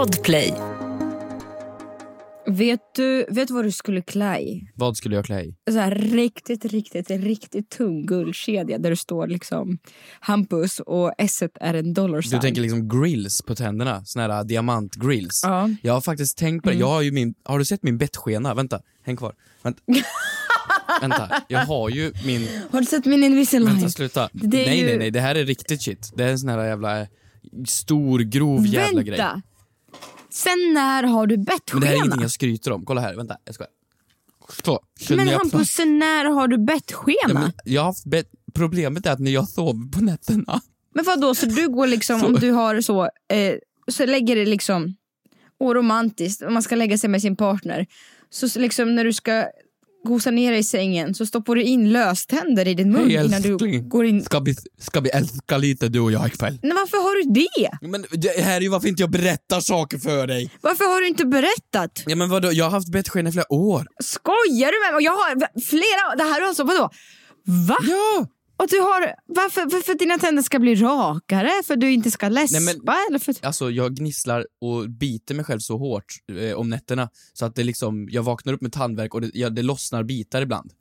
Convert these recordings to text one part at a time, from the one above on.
Podplay. Vet du, vet du vad du skulle klä i? Vad skulle jag klä i? Så här riktigt, riktigt, riktigt tung guldkedja där det står liksom Hampus och S är en dollar Du tänker liksom grills på tänderna, såna här diamantgrills. Ja. Mm. Jag har faktiskt tänkt på det, jag har ju min, har du sett min bettskena? Vänta, häng kvar. Vänta. Vänta, jag har ju min, Har du sett min Invisalign? vänta sluta. Det är nej ju- nej nej, det här är riktigt shit. Det är en sån här jävla stor, grov jävla grej. Vänta! Sen när har du Men det här är bettskena? ingenting jag skryter om, kolla här, vänta, jag skojar. Så, Men Hampus, sen när har du bettskena? Ja, men... men jag har haft bett, problemet är att när jag sover på nätterna vadå, så du går liksom, Så- om du har så, eh, så lägger det liksom, och romantiskt, om man ska lägga sig med sin partner, så liksom när du ska gosa ner dig i sängen så stoppar du in löständer i din mun Hej innan du går in. ska vi, ska vi älska lite du och jag ikväll? Men varför har du det? Men det här är ju varför inte jag berättar saker för dig. Varför har du inte berättat? Ja men vadå, jag har haft bettskena i flera år. Skojar du med mig? Jag har flera, det här är alltså vadå? Va? Ja! Och du har, varför, för, för att dina tänder ska bli rakare? För att du inte ska läspa? Nej, men- eller för, Alltså jag gnisslar och biter mig själv så hårt eh, om nätterna så att det liksom, jag vaknar upp med tandvärk och det, ja, det lossnar bitar ibland.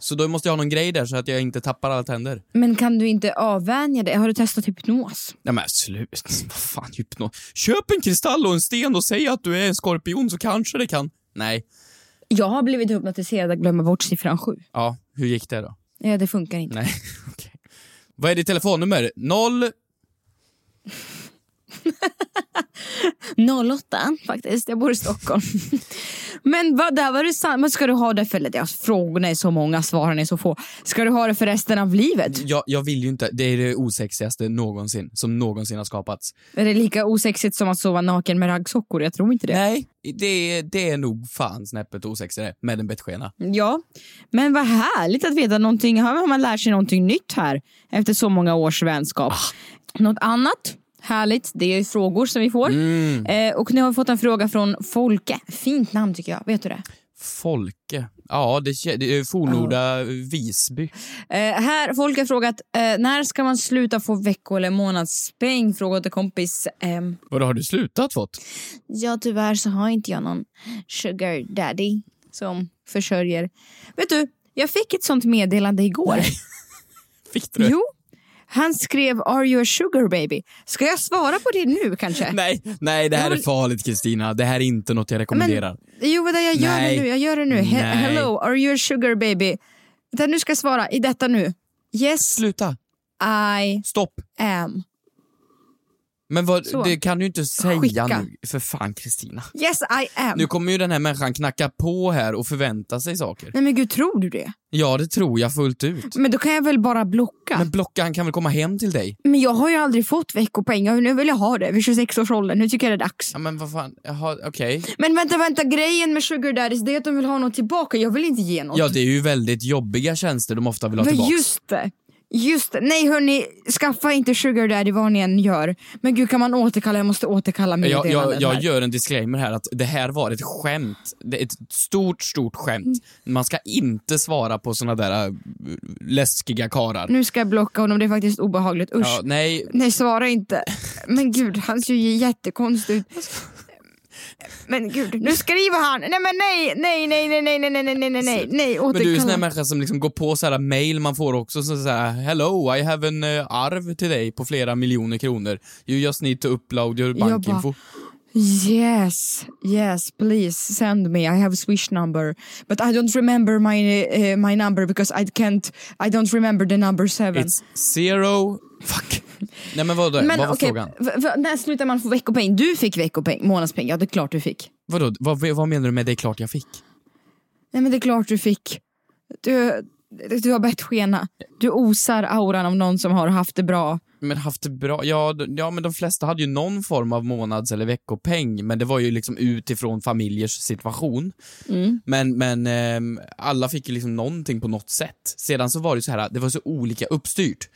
Så då måste jag ha någon grej där så att jag inte tappar alla tänder. men kan du inte avvänja dig? Har du testat hypnos? Nej men slut, vad fan hypnos. Köp en kristall och en sten och säg att du är en skorpion så kanske det kan. Nej. Jag har blivit hypnotiserad att glömma bort siffran sju. Ja, hur gick det då? Ja, det funkar inte. Nej, okej. Vad är ditt telefonnummer? Noll... 08 faktiskt, jag bor i Stockholm. men vad, där var det sant. Men ska du ha det för, ja, frågorna är så många, svaren är så få. Ska du ha det för resten av livet? Jag, jag vill ju inte, det är det osexigaste någonsin, som någonsin har skapats. Är det lika osexigt som att sova naken med raggsockor? Jag tror inte det. Nej, det, det är nog fan snäppet osexigare med en bettskena. Ja, men vad härligt att veta någonting. Har man lärt sig någonting nytt här efter så många års vänskap. Något annat härligt, det är frågor som vi får. Eh, och nu har vi fått en fråga från Folke. Fint namn tycker jag, vet du det? Folke. Ja, det, är fornorda Visby. Eh, här, folk har frågat, eh, när ska man sluta få vecko eller månadspeng? Fråga till kompis. ehm, Vadå, har du slutat fått? ja, tyvärr så har inte jag någon sugar daddy som försörjer. Vet du, jag fick ett sånt meddelande igår. Fick du? Jo, han skrev “Are you a sugar baby?” Ska jag svara på det nu kanske? Nej, nej, det här är farligt Kristina. Det här är inte något jag rekommenderar. Jo, vänta, jag gör Nej. det nu. Jag gör det nu. He- Nej. Hello, are you a sugar baby? Vänta, nu ska jag svara i detta nu. Yes, Sluta. I Stopp. am. Men vad, det kan du inte säga Skicka. nu. För fan Kristina. Yes, I am. Nu kommer ju den här människan knacka på här och förvänta sig saker. Nej men gud, tror du det? Ja, det tror jag fullt ut. Men då kan jag väl bara blocka? Men blocka, han kan väl komma hem till dig? Men jag har ju aldrig fått veckopeng. Jag- Nu vill jag ha det vid 26-årsåldern. Nu tycker jag det är dags. Ja, men vad fan, jaha, okej. Men vänta, vänta. Grejen med sugar daddies det är att de vill ha något tillbaka. Jag vill inte ge något. Ja, det är ju väldigt jobbiga tjänster de ofta vill ha Men just det. Just det. Nej hörni, skaffa inte sugar daddy vad ni än gör. Men gud kan man återkalla? Jag måste återkalla Jag, meddelandet jag, jag här. gör en disclaimer här att det här var ett skämt. Det är ett stort, stort skämt. Man ska inte svara på såna där äh, läskiga karar. Nu ska jag blocka honom, det är faktiskt obehagligt. Usch. Ja, nej, Nej, svara inte. Men gud, han ser ju jättekonstig ut. Men gud, nu skriver han! Nej men nej, nej, nej, nej, nej, nej, nej, nej, nej, nej, nej, nej, men du är en sån här människa som liksom går på så här mail man får också så så här Hello, I have an uh, arv till dig på flera miljoner kronor. You just need to upload your bankinfo. Yes, yes, please send me. I have a swish number. But I don't remember my, uh, my number because I can't, I don't remember the number seven. It's zero... Fuck. Nej men vadå, Men vad var okej, frågan? när slutar man få veckopeng? Du fick veckopeng, månadspeng. Ja, det är klart du fick. Vadå, vad, vad menar du med det är klart jag fick? Nej men det är klart du fick. Du, du har bettskena. Du osar auran av någon som har haft det bra. Men haft det bra? Ja, ja, men de flesta hade ju någon form av månads eller veckopeng, men det var ju liksom utifrån familjers situation. Men, men ehm, alla fick ju liksom någonting på något sätt. Sedan så var det så här, det var så olika uppstyrt.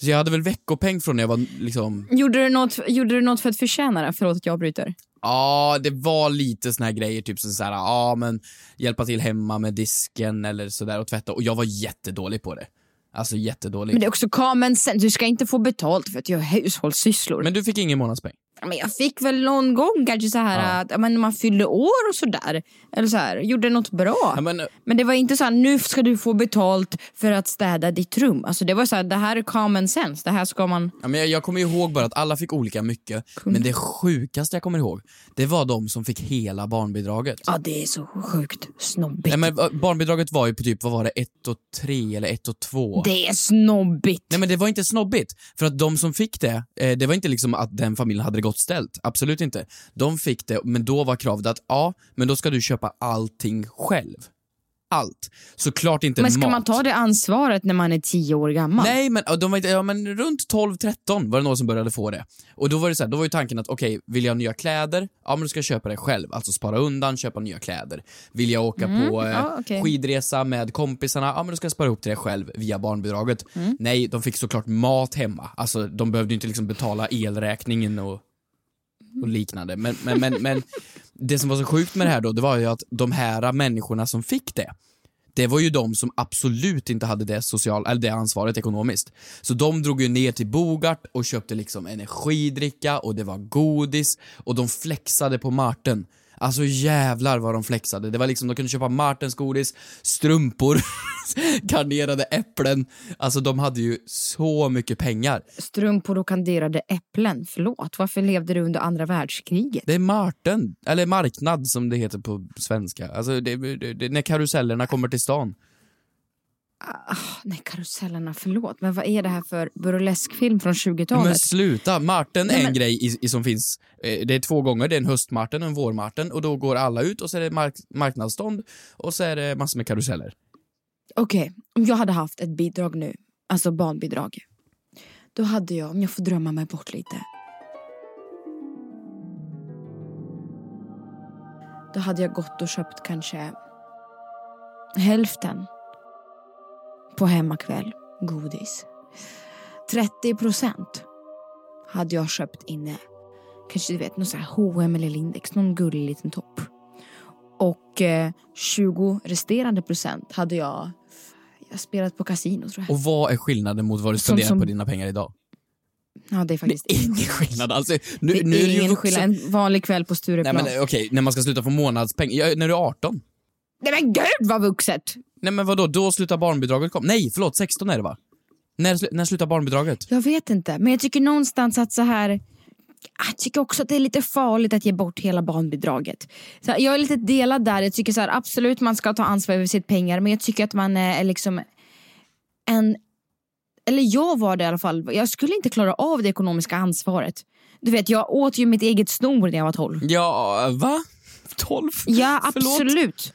Så jag hade väl veckopeng från när jag var liksom, Gjorde du något, gjorde du något för att förtjäna det? Förlåt att jag bryter. ja det var lite såna här grejer, typ som så här, ja men hjälpa till hemma med disken eller sådär och tvätta. Och jag var jättedålig på det. Alltså jättedålig. Men det är också common sense. Du ska inte få betalt för att göra hushållssysslor. Men du fick ingen månadspeng? Men jag fick väl någon gång kanske så här Ja. att men när man fyllde år och sådär. Eller så här, gjorde något bra. Ja, men, Men det var inte så här, nu ska du få betalt för att städa ditt rum. Alltså det var så här, det här är common sense. Det här ska man... ja, men jag, jag kommer ihåg bara att alla fick olika mycket, men det sjukaste jag kommer ihåg, det var de som fick hela barnbidraget. Ja det är så sjukt snobbigt. Nej, men, eh, barnbidraget var ju på typ, vad var det, 1 och 3 eller 1 och 2? Det är snobbigt. Nej men det var inte snobbigt, för att de som fick det, eh, det var inte liksom att den familjen hade det gott ställt, absolut inte. De fick det, men då var kravet att ja, men då ska du köpa allting själv. Allt. Såklart inte Men ska mat. man ta det ansvaret när man är tio år gammal? Nej men, de var ja, men runt 12-13 var det någon som började få det. Och då var det så här, då var ju tanken att okej, vill jag ha nya kläder? Ja men du ska köpa det själv, alltså spara undan, köpa nya kläder. Vill jag åka på eh, ja, okej. skidresa med kompisarna? Ja men då ska jag spara ihop till det själv via barnbidraget. Mm. Nej, de fick såklart mat hemma. Alltså de behövde ju inte liksom betala elräkningen och, och liknande. Men, men, men, men det som var så sjukt med det här då, det var ju att de här människorna som fick det, det var ju de som absolut inte hade det, social, eller det ansvaret ekonomiskt. Så de drog ju ner till Bogart och köpte liksom energidricka och det var godis och de flexade på Martin. Alltså jävlar vad de flexade. Det var liksom, de kunde köpa Martens godis, strumpor, garnerade äpplen. Alltså de hade ju så mycket pengar. Strumpor och kanderade äpplen. Förlåt, varför levde du under andra världskriget? Det är Marten, eller marknad som det heter på svenska. Alltså det, det, det, när karusellerna kommer till stan. Ah, nej, karusellerna, förlåt. Men vad är det här för burleskfilm från Men 20-talet? sluta! Marten är Nej, en men- grej i, i, som finns, eh, det är två gånger, det är en höstmarten och en vårmarten och då går alla ut och så är det mark, marknadsstånd och så är det massor med karuseller. Okej, om jag hade haft ett bidrag nu, alltså barnbidrag. Då hade jag, om jag får drömma mig bort lite. Då hade jag gått och köpt kanske hälften på hemmakväll, godis. 30 procent hade jag köpt inne. Kanske du vet, någon sån här H&M eller Lindex, någon gullig liten topp. Och eh, 20 resterande procent hade jag, jag spelat på kasino tror jag. Och vad är skillnaden mot vad du spenderar som- på dina pengar idag? Ja, det är faktiskt Ingen skillnad alltså. Nu, det är nu är det ingen vuxen... skillnad. En vanlig kväll på Stureplan. Nej, okej, när man ska sluta få månadspeng, ja, när du är 18? Men gud vad vuxet! Nej men vadå, då slutar barnbidraget komma? Nej, förlåt, 16 är det va? När, slu- när slutar barnbidraget? Jag vet inte, men jag tycker någonstans att så här jag tycker också att det är lite farligt att ge bort hela barnbidraget. Så här, jag är lite delad där. Jag tycker så här, absolut man ska ta ansvar över sitt pengar men jag tycker att man är liksom en... Eller jag var det i alla fall. Jag skulle inte klara av det ekonomiska ansvaret. Du vet, jag åt ju mitt eget snor när jag var 12. Ja, va? 12? Ja, Förlåt?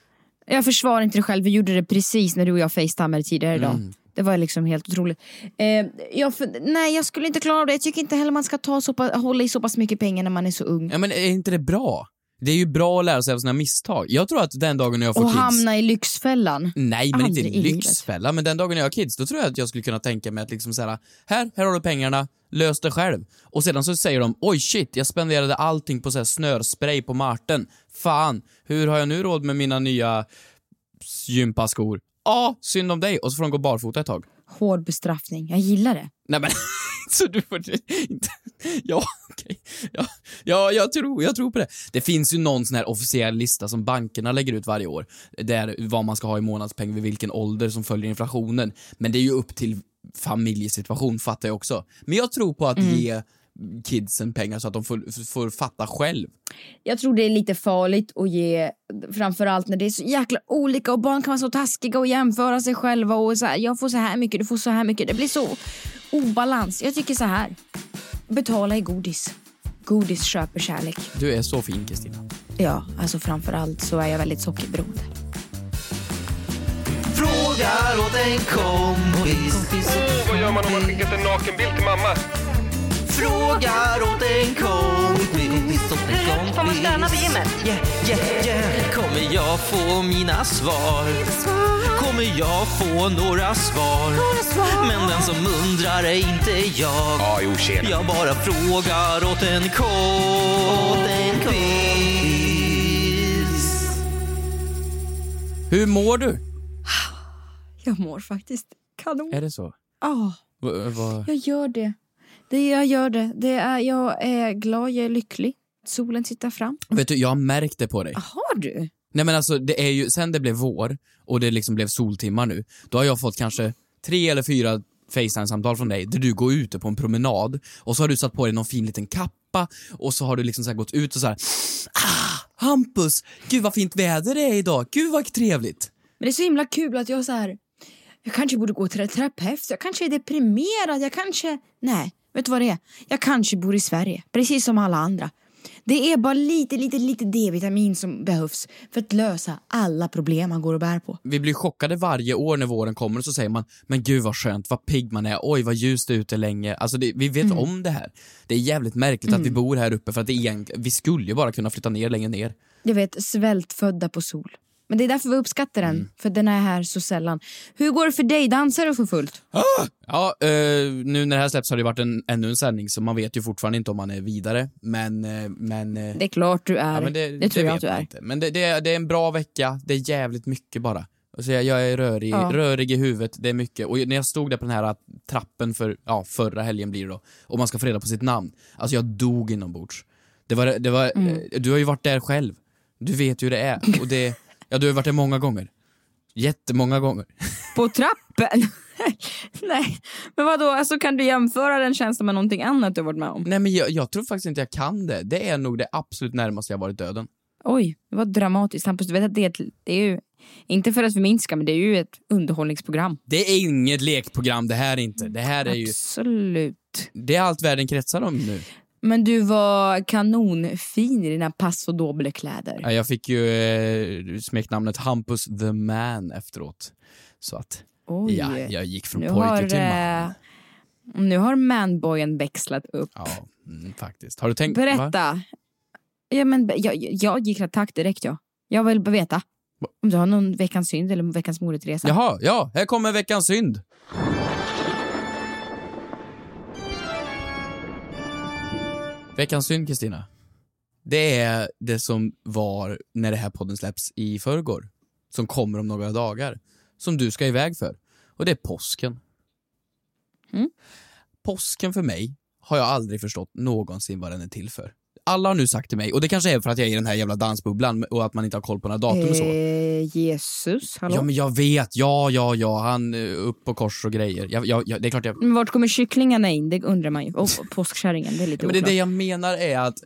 Jag försvarar inte det själv. Vi gjorde det precis när du och jag facetimade tidigare idag. Mm. Det var liksom helt otroligt. Eh, jag, nej, jag skulle inte klara av det. Jag tycker inte heller man ska ta så pass, hålla i så pass mycket pengar när man är så ung. Ja men är inte det bra? Det är ju bra att lära sig av sina misstag. Jag tror att den dagen när jag får Och kids... hamna i Lyxfällan. Nej, men inte Aldrig i livet. lyxfälla. Men den dagen jag har kids, då tror jag att jag skulle kunna tänka mig att liksom så här, här, här har du pengarna, lös det själv. Och sedan så säger de, oj shit, jag spenderade allting på så här snörspray på Marten. Fan, hur har jag nu råd med mina nya gympaskor? Ja, synd om dig. Och så får de gå barfota ett tag. Hård bestraffning. Jag gillar det. Nej men, så du får inte... Ja, okej. Ja, ja, jag tror, jag tror på det. Det finns ju någon sån här officiell lista som bankerna lägger ut varje år, där vad man ska ha i månadspeng vid vilken ålder som följer inflationen. Men det är ju upp till familjesituation, fattar jag också. Men jag tror på att ge kidsen pengar så att de får, får fatta själv. Jag tror det är lite farligt att ge, framförallt när det är så jäkla olika och barn kan vara så taskiga och jämföra sig själva och så här, jag får så här mycket, du får så här mycket. Det blir så obalans. Jag tycker så här, betala i godis. Godis köper kärlek. Du är så fin Kristina. Ja, alltså framförallt så är jag väldigt sockerberoende. Frågar åt en kompis. Vad gör man om man skickat en nakenbild till mamma? Frågar åt en kompis. Får man stanna vid gymmet? Yeah, yeah, yeah. Kommer jag få mina svar? Kommer jag få några svar? Men den som undrar är inte jag. Ja, jo, tjena. Jag bara frågar åt en kompis. Hur mår du? Jag mår faktiskt kanon. Är det så? Ja, Va, va, jag gör det. Det jag gör det. det är, jag är glad, jag är lycklig. Solen tittar fram. Vet du, jag har märkt det på dig. Har du? Nej men alltså, det är ju, sen det blev vår och det liksom blev soltimmar nu, då har jag fått kanske tre eller fyra Facetime-samtal från dig där du går ute på en promenad och så har du satt på dig någon fin liten kappa och så har du liksom så gått ut och så här. Ah, Hampus! Gud vad fint väder det är idag, gud vad trevligt! Men det är så himla kul att jag så här. Jag kanske borde gå till en terapeut. Jag kanske är deprimerad. Jag kanske... Nej, vet du vad det är? Jag kanske bor i Sverige, precis som alla andra. Det är bara lite, lite, lite D-vitamin som behövs för att lösa alla problem man går och bär på. Vi blir chockade varje år när våren kommer och så säger man men gud vad skönt, vad pigg man är, oj vad ljust det är ute länge. Alltså det, vi vet om det här. Det är jävligt märkligt att vi bor här uppe för att det egentligen, vi skulle ju bara kunna flytta ner längre ner. Jag vet, svältfödda på sol. Men det är därför vi uppskattar den, för den är här så sällan. Hur går det för dig? Dansar du för fullt? Ja, eh, nu när det här släpps har det varit en, ännu en sändning så man vet ju fortfarande inte om man är vidare. Men, eh, men, eh, Det är klart du är. ja, men det, tror jag att du är. Inte. Men det, det, det är en bra vecka, det är jävligt mycket bara. Alltså jag, jag är rörig, Ja. rörig i huvudet, det är mycket. Och när jag stod där på den här trappen för, ja, förra helgen blir det då, och man ska få reda på sitt namn. Alltså jag dog inombords. Det var, det var, Mm. eh, du har ju varit där själv. Du vet ju hur det är. Och det, ja du har varit där många gånger. Jättemånga gånger. På trappen? Nej, men vad då? Alltså, kan du jämföra den känslan med någonting annat du har varit med om? Nej men jag, jag tror faktiskt inte jag kan det. Det är nog det absolut närmaste jag varit döden. Oj, det var dramatiskt. Hampus, du vet att det är, ett, det är ju, inte för att förminska, men det är ju ett underhållningsprogram. Det är inget lekprogram det här inte. Det här är ju, Absolut. det är allt världen kretsar om nu. Men du var kanonfin i dina passo doble-kläder. Ja, jag fick ju eh, smeknamnet Hampus the man efteråt. Så att, Oj. ja, jag gick från nu pojke har, till man. eh, nu har manboyen växlat upp. Ja, mm, faktiskt. Har du tänkt? Va? Berätta. Ja, men, jag, jag gick attack direkt, ja. Jag vill bara veta. Om du har någon veckans synd eller veckans mordresa. Jaha, ja, här kommer veckans synd. Veckans synd, Kristina. Det är det som var när det här podden släpps i förrgår. Som kommer om några dagar. Som du ska iväg för. Och det är påsken. Mm. Påsken för mig har jag aldrig förstått någonsin vad den är till för. Alla har nu sagt till mig, och det kanske är för att jag är i den här jävla dansbubblan och att man inte har koll på några datum och så. Eh, Jesus, hallå? Ja men jag vet, ja ja ja, han eh, upp på kors och grejer. Jag, jag, jag, det är klart jag... Men vart kommer kycklingarna in? Det undrar man ju. Och påskkärringen, det är lite Men det är det jag menar är att,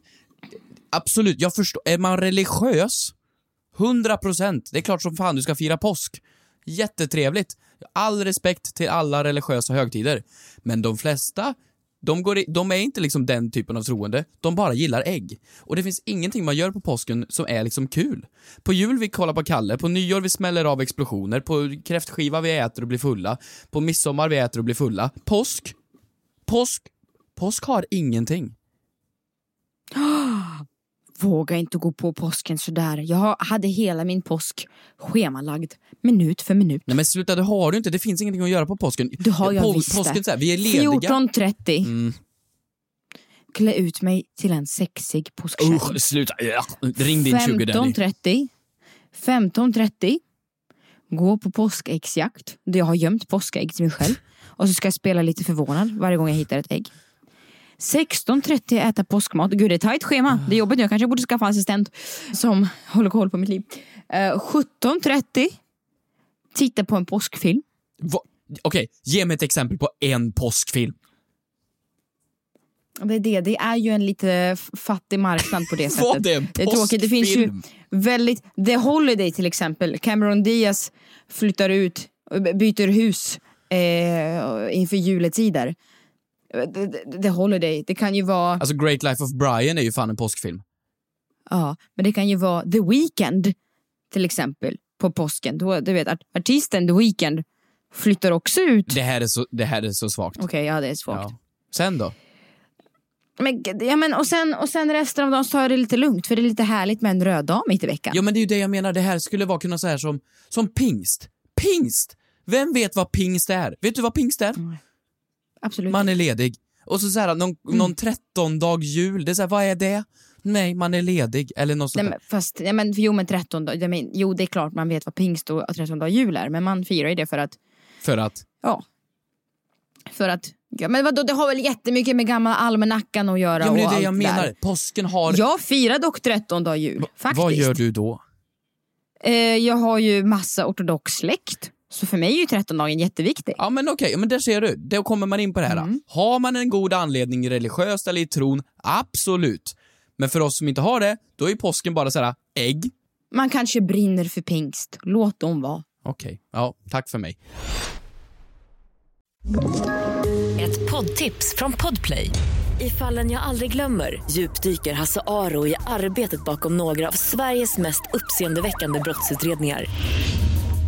absolut, jag förstår, är man religiös, 100 procent, det är klart som fan du ska fira påsk. Jättetrevligt. All respekt till alla religiösa högtider. Men de flesta, de, går i, de är inte liksom den typen av troende, de bara gillar ägg. Och det finns ingenting man gör på påsken som är liksom kul. På jul vi kollar på Kalle, på nyår vi smäller av explosioner, på kräftskiva vi äter och blir fulla, på midsommar vi äter och blir fulla. Påsk, påsk, påsk har ingenting. Våga inte gå på påsken sådär. Jag hade hela min påsk schemalagd, minut för minut. Nej men sluta, det har du inte. Det finns ingenting att göra på påsken. Det har jag på, visst Påsken det. så här, vi är lediga. 14.30. Mm. Klä ut mig till en sexig påskkärring. Usch, sluta. Ja. Ring din 20 Danny. 15.30. 15.30. Gå på påskäggsjakt. Jag har gömt påskägg till mig själv. Och så ska jag spela lite förvånad varje gång jag hittar ett ägg. 16.30 äta påskmat. Gud det är tajt schema. Det är jobbigt. Jag kanske borde skaffa en assistent som håller koll på mitt liv. Eh, 17.30 titta på en påskfilm. Va- Okej, ge mig ett exempel på en påskfilm. Det är det. Det är ju en lite fattig marknad på det sättet. Vad en Det är tråkigt. Det finns ju väldigt... The Holiday till exempel. Cameron Diaz flyttar ut, byter hus eh, inför juletider. The, the, Holiday. Det kan ju vara... Alltså Great Life of Brian är ju fan en påskfilm. Ja, men det kan ju vara The Weeknd till exempel på påsken. Då, du vet, art- artisten The Weeknd flyttar också ut. Det här är så, det här är så svagt. Okej, ja det är svagt. Ja. Sen då? Men, ja, men, och, sen, och sen resten av dagen så tar jag det lite lugnt för det är lite härligt med en röd dag mitt i veckan. Ja men det är ju det jag menar, det här skulle vara kunna så här som, som pingst. Pingst! Vem vet vad pingst är? Vet du vad pingst är? Absolut. Man är ledig. Och så, så här, någon, Mm. någon 13 dag jul, det är så här, vad är det? Nej, man är ledig. Eller något sånt Nej, men, fast, ja, men, jo, men 13 dag, men, jo, det är klart man vet vad pingst och 13 dag jul är, men man firar ju det för att, För att, ja, för att Ja, men vadå, det har väl jättemycket med gamla almanackan att göra. Ja, men det är det jag menar. där. Påsken har... Jag firar dock 13 dag jul. Faktiskt. Vad gör du då? Eh, jag har ju massa ortodox släkt. Så för mig är ju 13-dagen jätteviktig. Ja men okej, men där ser du. Då kommer man in på det här. Mm. Har man en god anledning religiöst eller i tron, absolut. Men för oss som inte har det, då är ju påsken bara så här ägg. Man kanske brinner för pingst. Låt dem vara. Okej, ja, tack för mig. Ett poddtips från Podplay. I fallen jag aldrig glömmer djupdyker Hasse Aro i arbetet bakom några av Sveriges mest uppseendeväckande brottsutredningar.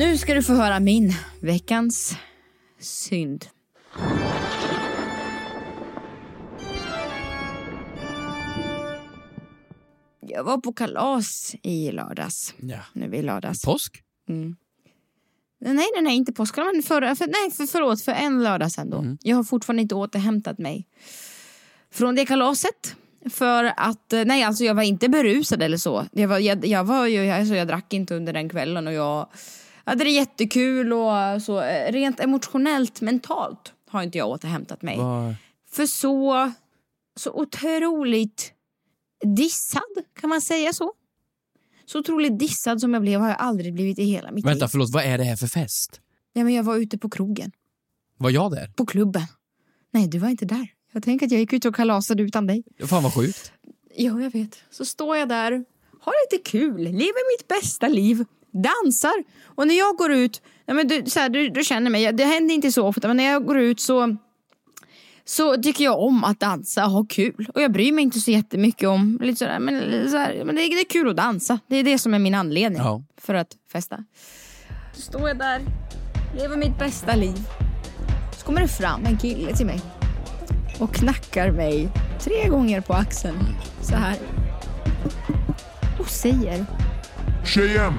Nu ska du få höra min veckans synd. Jag var på kalas i lördags. Ja. Nu i lördags. Påsk? Nej, nej, nej, inte påsk. Men förra, för, nej, för, förlåt, för en lördag sedan då. Jag har fortfarande inte återhämtat mig från det kalaset. För att, eh, nej alltså jag var inte berusad eller så. Jag, var, jag, jag, var ju, alltså jag drack inte under den kvällen och jag hade det jättekul och så. eh, Rent emotionellt, mentalt har inte jag återhämtat mig. Vad- För så, så otroligt dissad, kan man säga så? Så otroligt dissad som jag blev har jag aldrig blivit i hela mitt Vänta, liv. förlåt, vad är det här för fest? Ja, men jag var ute på krogen, Var jag där? på klubben. Nej, du var inte där. Jag tänker att jag gick ut och kalasade utan dig. Fan vad sjukt. Ja, jag vet. Så står jag där, har lite kul, lever mitt bästa liv, dansar. Och när jag går ut, ja, men du, så här, du, du känner mig, det händer inte så ofta, men när jag går ut så så tycker jag om att dansa och ha kul. Och jag bryr mig inte så jättemycket om, lite sådär, men, sådär, men det, är, det är kul att dansa. Det är det som är min anledning Ja. för att festa. Så står jag där, lever mitt bästa liv. Så kommer det fram en kille till mig och knackar mig tre gånger på axeln så här. Och säger Tjejen!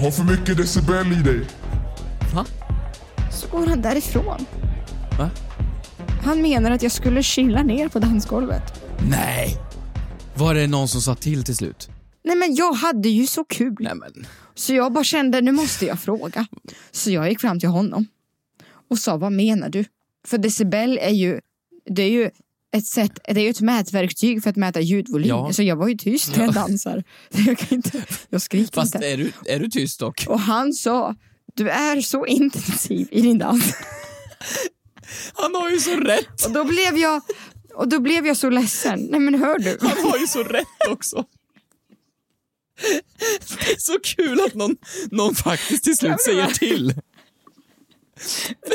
Har för mycket decibel i dig. Va? så går han därifrån. Va? Han menar att jag skulle chilla ner på dansgolvet. Nej! Var det någon som sa till till slut? Nej men jag hade ju så kul. Nej men. Så jag bara kände, nu måste jag fråga. Så jag gick fram till honom och sa, vad menar du? För decibel är ju, det är ju ett sätt, det är ju ett mätverktyg för att mäta ljudvolym. Ja. Så jag var ju tyst när jag dansar. Jag, kan inte, jag skriker Fast inte. är du, är du tyst dock? Och han sa, du är så intensiv i din dans. Han har ju så rätt! Och då blev jag, och då blev jag så ledsen. Nej men hör du. Han har ju så rätt också. Det är så kul att någon, någon faktiskt till slut säger till.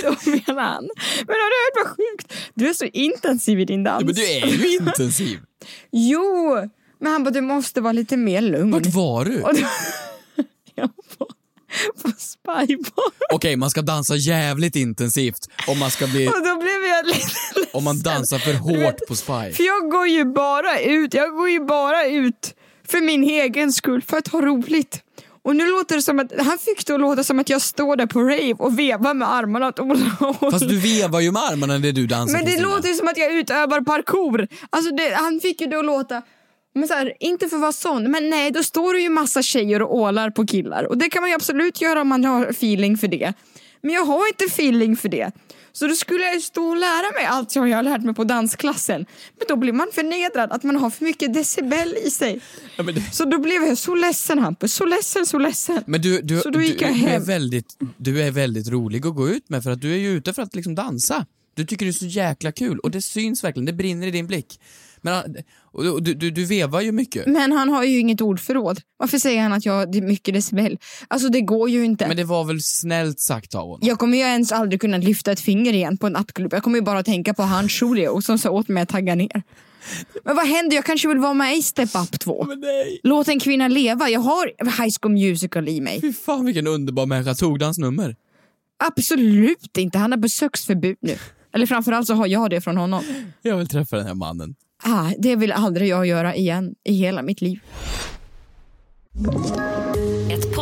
Då menar han, men har du hört vad sjukt? Du är så intensiv i din dans. Men du är ju intensiv. Jo, men han bara, du måste vara lite mer lugn. Vart var du? Och då, jag var på spybar. Okej, man ska dansa jävligt intensivt om man ska bli... Och då blev jag lite Om man dansar för hårt på Spy. För jag går ju bara ut, jag går ju bara ut för min egen skull, för att ha roligt. Och nu låter det som att, han fick det att låta som att jag står där på rave och vevar med armarna åt olika håll. Fast du vevar ju med armarna när du dansar Men det Kristina. låter som att jag utövar parkour. Alltså det, han fick ju det att låta men så här, inte för att vara sån, men nej, då står det ju massa tjejer och ålar på killar. Och det kan man ju absolut göra om man har feeling för det. Men jag har inte feeling för det. Så då skulle jag ju stå och lära mig allt som jag har lärt mig på dansklassen. Men då blir man förnedrad att man har för mycket decibel i sig. Ja, det- Så då blev jag så ledsen Hampus, så ledsen, så ledsen. men du, du, Så då gick du, jag du, är hem. väldigt, du är väldigt rolig att gå ut med för att du är ju ute för att liksom dansa. Du tycker det är så jäkla kul och det syns verkligen, det brinner i din blick. Men, och, och, du, du, du vevar ju mycket. Men han har ju inget ordförråd. Varför säger han att jag har mycket decibel? Alltså det går ju inte. Men det var väl snällt sagt av honom? Jag kommer ju ens aldrig kunna lyfta ett finger igen på en nattklubb. Jag kommer ju bara att tänka på han Julio som sa åt mig att tagga ner. Men vad händer? Jag kanske vill vara med i Step Up 2. Men nej! Låt en kvinna leva. Jag har High School Musical i mig. Fy fan vilken underbar människa, tog du hans nummer? Absolut inte. Han har besöksförbud nu. Eller framförallt så har jag det från honom. Jag vill träffa den här mannen. Ah, det vill aldrig jag göra igen i hela mitt liv.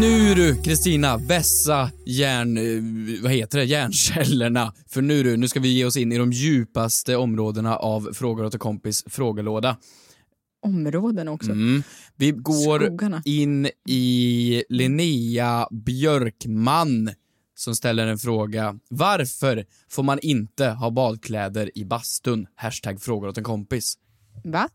Nu du, Kristina, vässa järn... eh, Vad heter det? Järnkällorna. För nu du, nu ska vi ge oss in i de djupaste områdena av Frågor åt en kompis frågelåda. Områden också. Mm. Vi går Skogarna. in i Linnea Björkman som ställer en fråga. Varför får man inte ha badkläder i bastun? Hashtag frågor åt en kompis. Va?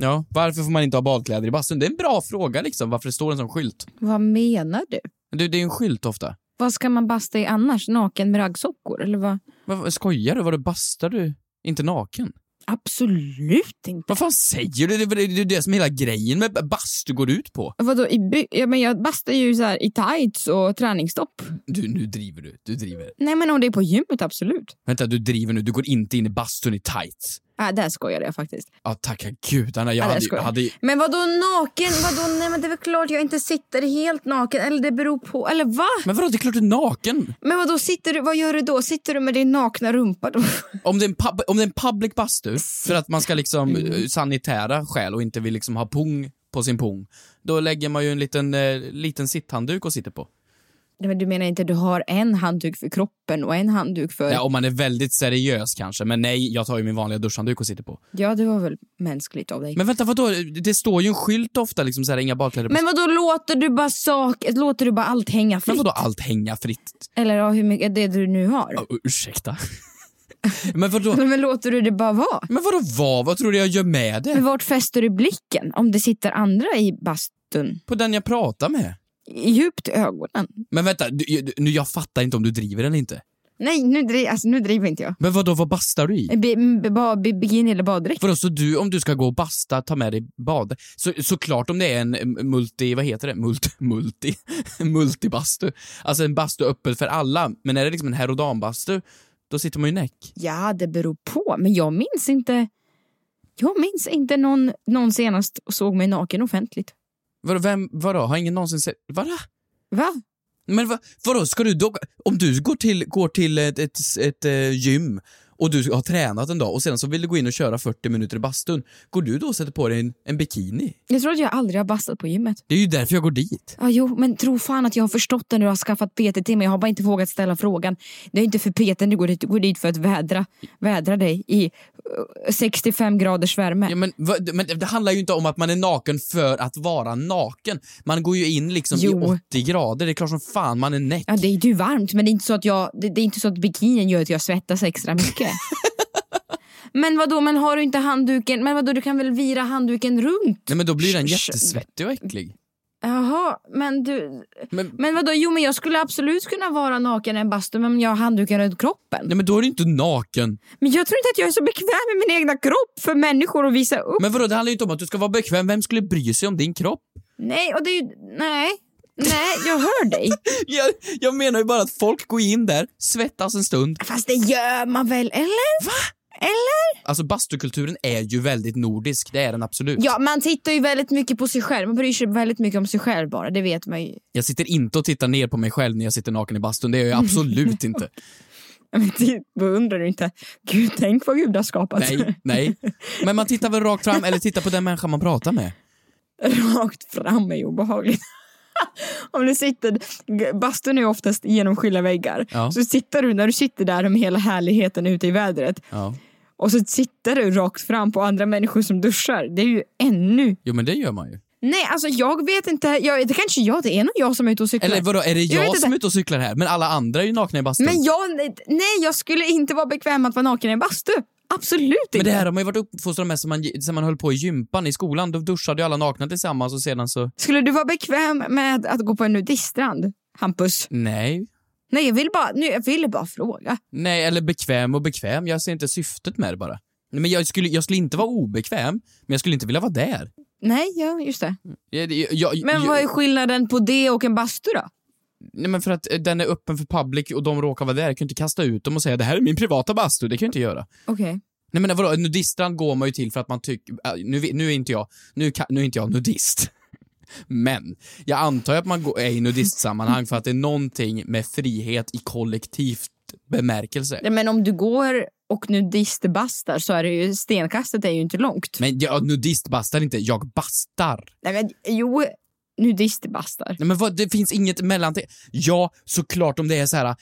Ja, varför får man inte ha badkläder i bastun? Det är en bra fråga liksom, varför det står en sån skylt. Vad menar du? Det, det är en skylt ofta. Vad ska man basta i annars? Naken med raggsockor? Eller vad? Vad, skojar du? Vadå bastar du? Inte naken? Absolut inte. Vad fan säger du? Det är det, det, är som hela grejen med bastu går ut på. Vadå, i ja, men jag bastar ju så här i tights och träningstopp. Du, nu driver du. Du driver. Nej men om det är på gymmet, absolut. Vänta, du driver nu. Du går inte in i bastun i tights. Äh, där skojade jag faktiskt. Ja, tacka gudarna. Jag Ja, det hade, hade, Men vadå naken? Vadå? Nej men det är väl klart jag inte sitter helt naken. Eller det beror på. Eller va? Men vadå, det är klart du är naken. Men vadå, sitter du, vad gör du då? Sitter du med din nakna rumpa då? Om det är en, pub, om det är en public bastu, för att man ska liksom Mm. eh, sanitära skäl och inte vill liksom ha pung på sin pung, då lägger man ju en liten, eh, liten sitthandduk och sitter på. Men du menar inte du har en handduk för kroppen och en handduk för... Ja, om man är väldigt seriös kanske, men nej, jag tar ju min vanliga duschhandduk och sitter på. Ja, det var väl mänskligt av dig. Men vänta, vadå? Det står ju en skylt ofta, liksom såhär, inga badkläder. Men vadå, låter du bara sak, låter du bara allt hänga fritt? Men vadå allt hänga fritt? Eller ja, hur mycket det du nu har? Oh, ursäkta? men vadå? Men låter du det bara vara? Men vadå vad? Vad tror du jag gör med det? Men vart fäster du blicken om det sitter andra i bastun? På den jag pratar med. Djupt i ögonen? Men vänta, du, nu jag fattar inte om du driver eller inte. Nej, nu, dri- alltså, nu driver inte jag. Men vadå, vad bastar du i? Bikini eller baddräkt? Vadå, så du, om du ska gå och basta, ta med dig bad... Så, såklart om det är en multi, vad heter det? Multi, multi, multibastu. Alltså en bastu öppen för alla. Men är det liksom en herr och dambastu, då sitter man ju näck. Ja, det beror på. Men jag minns inte... Jag minns inte någon, någon senast såg mig naken offentligt. Vadå, vem, vadå, har ingen någonsin sett... Vadå? Va? Men vad, vadå, ska du då... Om du går till, går till ett, ett, ett, eh, gym och du har tränat en dag och sen så vill du gå in och köra 40 minuter i bastun, går du då och sätter på dig en, en bikini? Jag tror att jag aldrig har bastat på gymmet. Det är ju därför jag går dit. Ja, jo, men tro fan att jag har förstått det när du har skaffat PT till mig. Jag har bara inte vågat ställa frågan. Det är inte för PT du går dit, du går dit för att vädra, vädra dig i eh, 65 graders värme. Ja, men, men det handlar ju inte om att man är naken för att vara naken. Man går ju in liksom Jo. i 80 grader, det är klart som fan man är näck. Ja, det är ju varmt, men det är inte så att, jag, det, det är inte så att bikinin gör att jag svettas extra mycket. Men vadå, men har du inte handduken? Men vadå, du kan väl vira handduken runt? Nej men då blir den jättesvettig och äcklig. Jaha, men du... Men, Men vadå, jo men jag skulle absolut kunna vara naken i en bastu men jag har handduken runt kroppen. nej men då är du inte naken. Men jag tror inte att jag är så bekväm med min egna kropp för människor att visa upp. Men vadå, det handlar ju inte om att du ska vara bekväm, vem skulle bry sig om din kropp? Nej, och det är ju... Nej. Nej, jag hör dig. Jag, jag menar ju bara att folk går in där, svettas en stund. Fast det gör man väl, eller? Va? Eller? Alltså bastukulturen är ju väldigt nordisk, det är den absolut. Ja, man tittar ju väldigt mycket på sig själv. Man bryr sig väldigt mycket om sig själv bara, det vet man ju. Jag sitter inte och tittar ner på mig själv när jag sitter naken i bastun, det gör jag absolut inte. Men det beundrar du inte. Gud, tänk vad Gud har skapat. Nej, nej. Men man tittar väl rakt fram eller tittar på den människa man pratar med. Rakt fram är obehagligt. Om du sitter, bastun är oftast genomskylla väggar. Ja. Så sitter du, när du sitter där med hela härligheten ute i vädret Ja. och så sitter du rakt fram på andra människor som duschar. Det är ju ännu... Jo men det gör man ju. Nej, alltså jag vet inte. Jag, det kanske jag, det är nog jag som är ute och cyklar. Eller vadå, är det Jag jag som är ute och cyklar här? Men alla andra är ju nakna i bastun. Men jag, nej jag skulle inte vara bekväm att vara naken i bastu. Absolut inte. Men det här har man ju varit uppfostrad med sen man, sen man höll på i gympan i skolan. Då duschade ju alla nakna tillsammans och sedan så... Skulle du vara bekväm med att gå på en nudiststrand, Hampus? Nej. Nej, jag vill bara, nu, jag ville bara fråga. Nej, eller bekväm och bekväm. Jag ser inte syftet med det bara. Nej, Men jag skulle, jag skulle inte vara obekväm, men jag skulle inte vilja vara där. Nej, ja, just det. Jag, jag, jag, Men vad är skillnaden på det och en bastu då? Nej men för att eh, den är öppen för public och de råkar vara där. Jag kan inte kasta ut dem och säga det här är min privata bastu. Det kan jag inte göra. Okej. Nej men vadå, nudiststrand går man ju till för att man tycker, äh, nu, nu är inte jag, nu, nu är inte jag nudist. Men jag antar att man är i nudistsammanhang för att det är någonting med frihet i kollektivt bemärkelse. Men om du går och nudistbastar så är det ju, stenkastet är ju inte långt. Men jag nudistbastar inte, jag bastar. Nej men jo, nudistbastar. Nej men vad, det finns inget mellan Ja, såklart om det är så här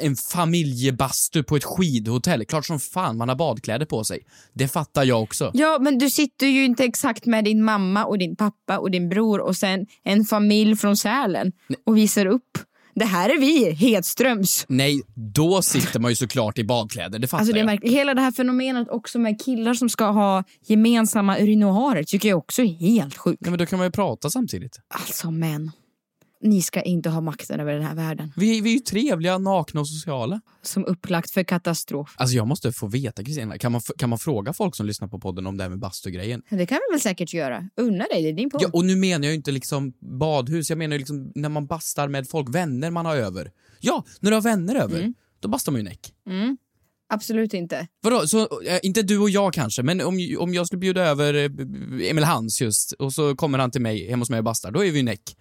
en familjebastu på ett skidhotell. Klart som fan man har badkläder på sig. Det fattar jag också. Ja, men du sitter ju inte exakt med din mamma och din pappa och din bror och sen en familj från Sälen och visar upp. Det här är vi, Hedströms. Nej, då sitter man ju såklart i badkläder. Det fattar Alltså det är jag. märkligt. Hela det här fenomenet också med killar som ska ha gemensamma urinoarer tycker jag också är helt sjukt. Nej, men då kan man ju prata samtidigt. Alltså män, ni ska inte ha makten över den här världen. Vi, vi är ju trevliga, nakna och sociala. Som upplagt för katastrof. Alltså jag måste få veta Kristina, kan man, kan man fråga folk som lyssnar på podden om det här med bastugrejen? Det kan vi väl säkert göra. Unna dig, det är din podd. Ja, och nu menar jag ju inte liksom badhus, jag menar ju liksom när man bastar med folk, vänner man har över. Ja, när du har vänner över, då bastar man ju näck. Mm. Absolut inte. Vadå, så, eh, inte du och jag kanske, men om, om jag skulle bjuda över eh, Emil Hans just och så kommer han till mig, hemma hos mig och bastar, då är vi ju näck.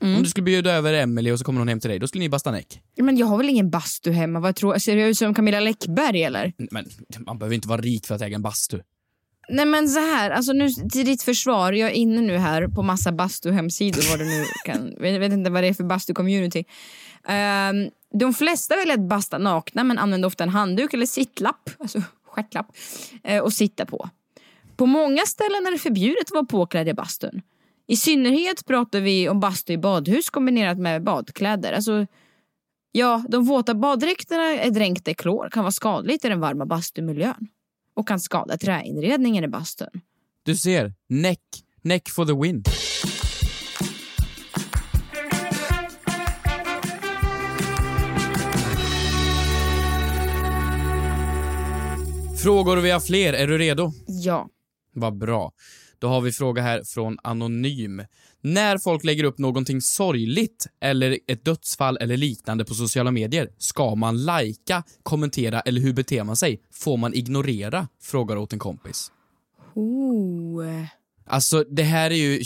Mm. Om du skulle bjuda över Emily och så kommer hon hem till dig, då skulle ni basta näck. Men jag har väl ingen bastu hemma? Vad tror, ser jag ut som Camilla Läckberg eller? Men man behöver inte vara rik för att äga en bastu. Nej men så här, alltså nu till ditt försvar, jag är inne nu här på massa bastu-hemsidor vad det nu kan, jag vet inte vad det är för bastu-community. Ehm, de flesta väljer att basta nakna men använder ofta en handduk eller sittlapp, alltså stjärtlapp, eh, och sitta på. På många ställen är det förbjudet att vara påklädd i bastun. I synnerhet pratar vi om bastu i badhus kombinerat med badkläder. Alltså, ja, de våta baddräkterna är dränkta i klor kan vara skadligt i den varma bastumiljön och kan skada träinredningen i bastun. Du ser, näck, näck for the win. Frågor och vi har fler, är du redo? Ja. Vad bra. Då har vi fråga här från Anonym. När folk lägger upp någonting sorgligt eller ett dödsfall eller liknande på sociala medier, ska man lajka, kommentera eller hur beter man sig? Får man ignorera? Frågar åt en kompis. Oh. Alltså, det här är ju...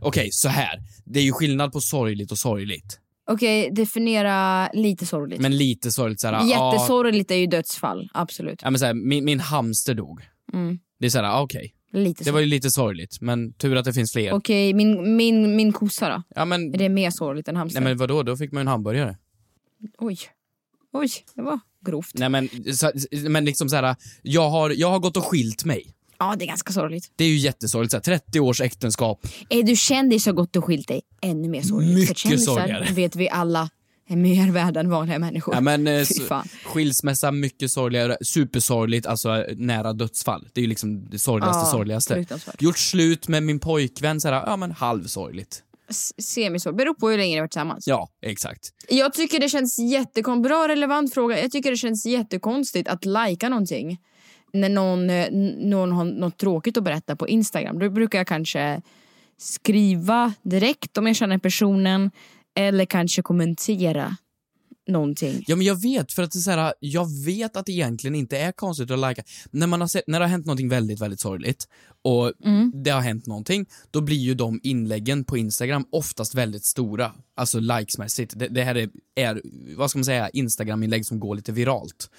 Okej, så här. Det är ju skillnad på sorgligt och sorgligt. Okej, definiera lite sorgligt. Men lite sorgligt såhär... ja, Jättesorgligt är ju dödsfall, absolut. Ja, men såhär, min, min hamster dog. Mm. Det är såhär, ah, okej. Lite Det var ju lite sorgligt, men tur att det finns fler. Okej, min, min, min kossa då? Ja, men, Är det mer sorgligt än hamster? nej men vadå, då fick man ju en hamburgare. Oj. Oj, det var grovt. Nej men, så, men liksom såhär, jag har, jag har gått och skilt mig. Ja, det är ganska sorgligt. Det är ju jättesorgligt, såhär, 30 års äktenskap. Är du kändis och gått och skilt dig, ännu mer sorgligt. För Mycket kändisar sorgligare. vet vi alla är mer värda än vanliga människor. Ja, men, eh, så, skilsmässa, mycket sorgligare, supersorgligt, alltså eh, nära dödsfall. Det är ju liksom det sorgligaste, Ja, sorgligaste. Gjort slut med min pojkvän, såhär, ja men halvsorgligt. Semisorgligt, beror på hur länge ni varit tillsammans. Ja, exakt. Jag tycker det känns jättekon... Bra relevant fråga. Jag tycker det känns jättekonstigt att lajka någonting när någon, eh, någon har något tråkigt att berätta på Instagram. Då brukar jag kanske skriva direkt om jag känner personen eller kanske kommentera någonting. Ja men jag vet, för att det är så här, jag vet att det egentligen inte är konstigt att lajka. När, man har sett, när det har hänt någonting väldigt, väldigt sorgligt och Mm. det har hänt någonting, då blir ju de inläggen på Instagram oftast väldigt stora. Alltså likesmässigt. Det, det här är, är, vad ska man säga, Instagram-inlägg som går lite viralt.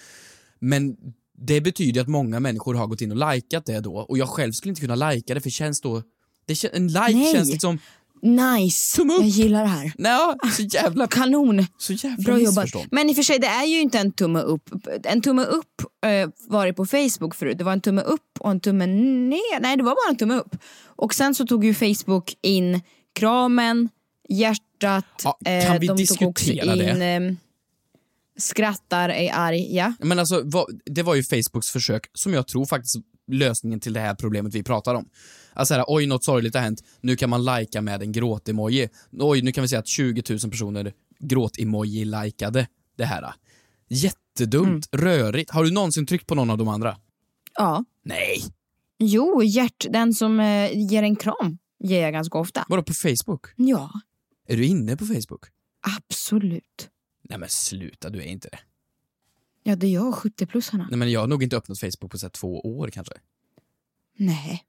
Men det betyder att många människor har gått in och likat det då och jag själv skulle inte kunna lajka det för känns då, det en like Nej. känns liksom, Nice! Jag gillar det här. nej, så jävla, Kanon! så jävla Bra jobbat. Men i och för sig, det är ju inte en tumme upp. En tumme upp eh, var det på Facebook förut. Det var en tumme upp och en tumme ner. Nej, det var bara en tumme upp. Och sen så tog ju Facebook in kramen, hjärtat. Ja, kan vi de diskutera det? in, eh, skrattar, är arg. Ja. Men alltså, det var ju Facebooks försök, som jag tror faktiskt lösningen till det här problemet vi pratar om. Alltså här, oj något sorgligt har hänt, nu kan man lajka med en gråt-emoji. Oj, nu kan vi säga att 20 000 personer gråt-emoji-likade det här. Jättedumt, rörigt. Har du någonsin tryckt på någon av de andra? ja. Nej. Jo, hjärt, den som eh, ger en kram ger jag ganska ofta. Vadå, på Facebook? Ja, Är du inne på Facebook? absolut. Nej men sluta, du är inte det. Ja, det är jag 70-plussarna. Nej men jag har nog inte öppnat Facebook på så två år kanske. Nej.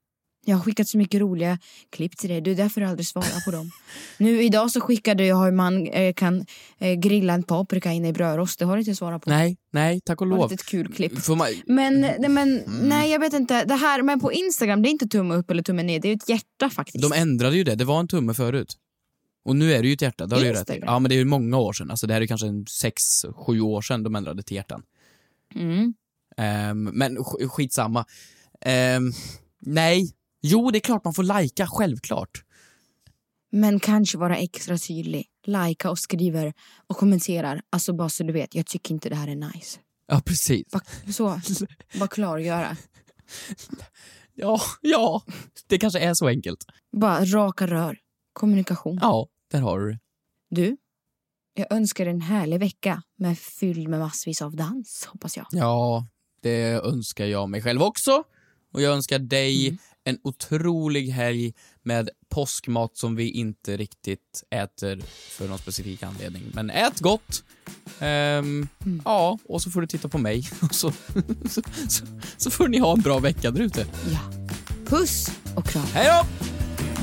Jag har skickat så mycket roliga klipp till dig. Det är därför du aldrig svarar på dem. Nu idag så skickade jag hur man eh, kan eh, grilla en paprika inne i brödrost. Det har du inte svarat på. Nej, nej, tack och lov. ett kul klipp. Får man... Men, nej, men Mm. nej jag vet inte. Det här, men på Instagram, det är inte tumme upp eller tumme ner. Det är ett hjärta faktiskt. De ändrade ju det, det var en tumme förut. Och nu är det ju ett hjärta, det har du ju rätt i. Ja men det är ju många år sedan, alltså det här är kanske en sex, sju år sedan de ändrade till hjärtan. Mm. Ehm, men sk- skitsamma. Ehm, nej. Jo, det är klart man får lajka, självklart. Men kanske vara extra tydlig. Lajka och skriver och kommenterar. Alltså bara så du vet, jag tycker inte det här är nice. Ja, precis. Bara, så, bara klargöra. Ja, ja. Det kanske är så enkelt. Bara raka rör. Kommunikation. Ja, där har du det. Du, jag önskar en härlig vecka med fylld med massvis av dans, hoppas jag. Ja, det önskar jag mig själv också. Och jag önskar dig Mm. en otrolig helg med påskmat som vi inte riktigt äter för någon specifik anledning. Men ät gott! Ehm, Mm. Ja, och så får du titta på mig. Och så, så, så, så får ni ha en bra vecka där ute. Ja. Puss och kram. Hej då!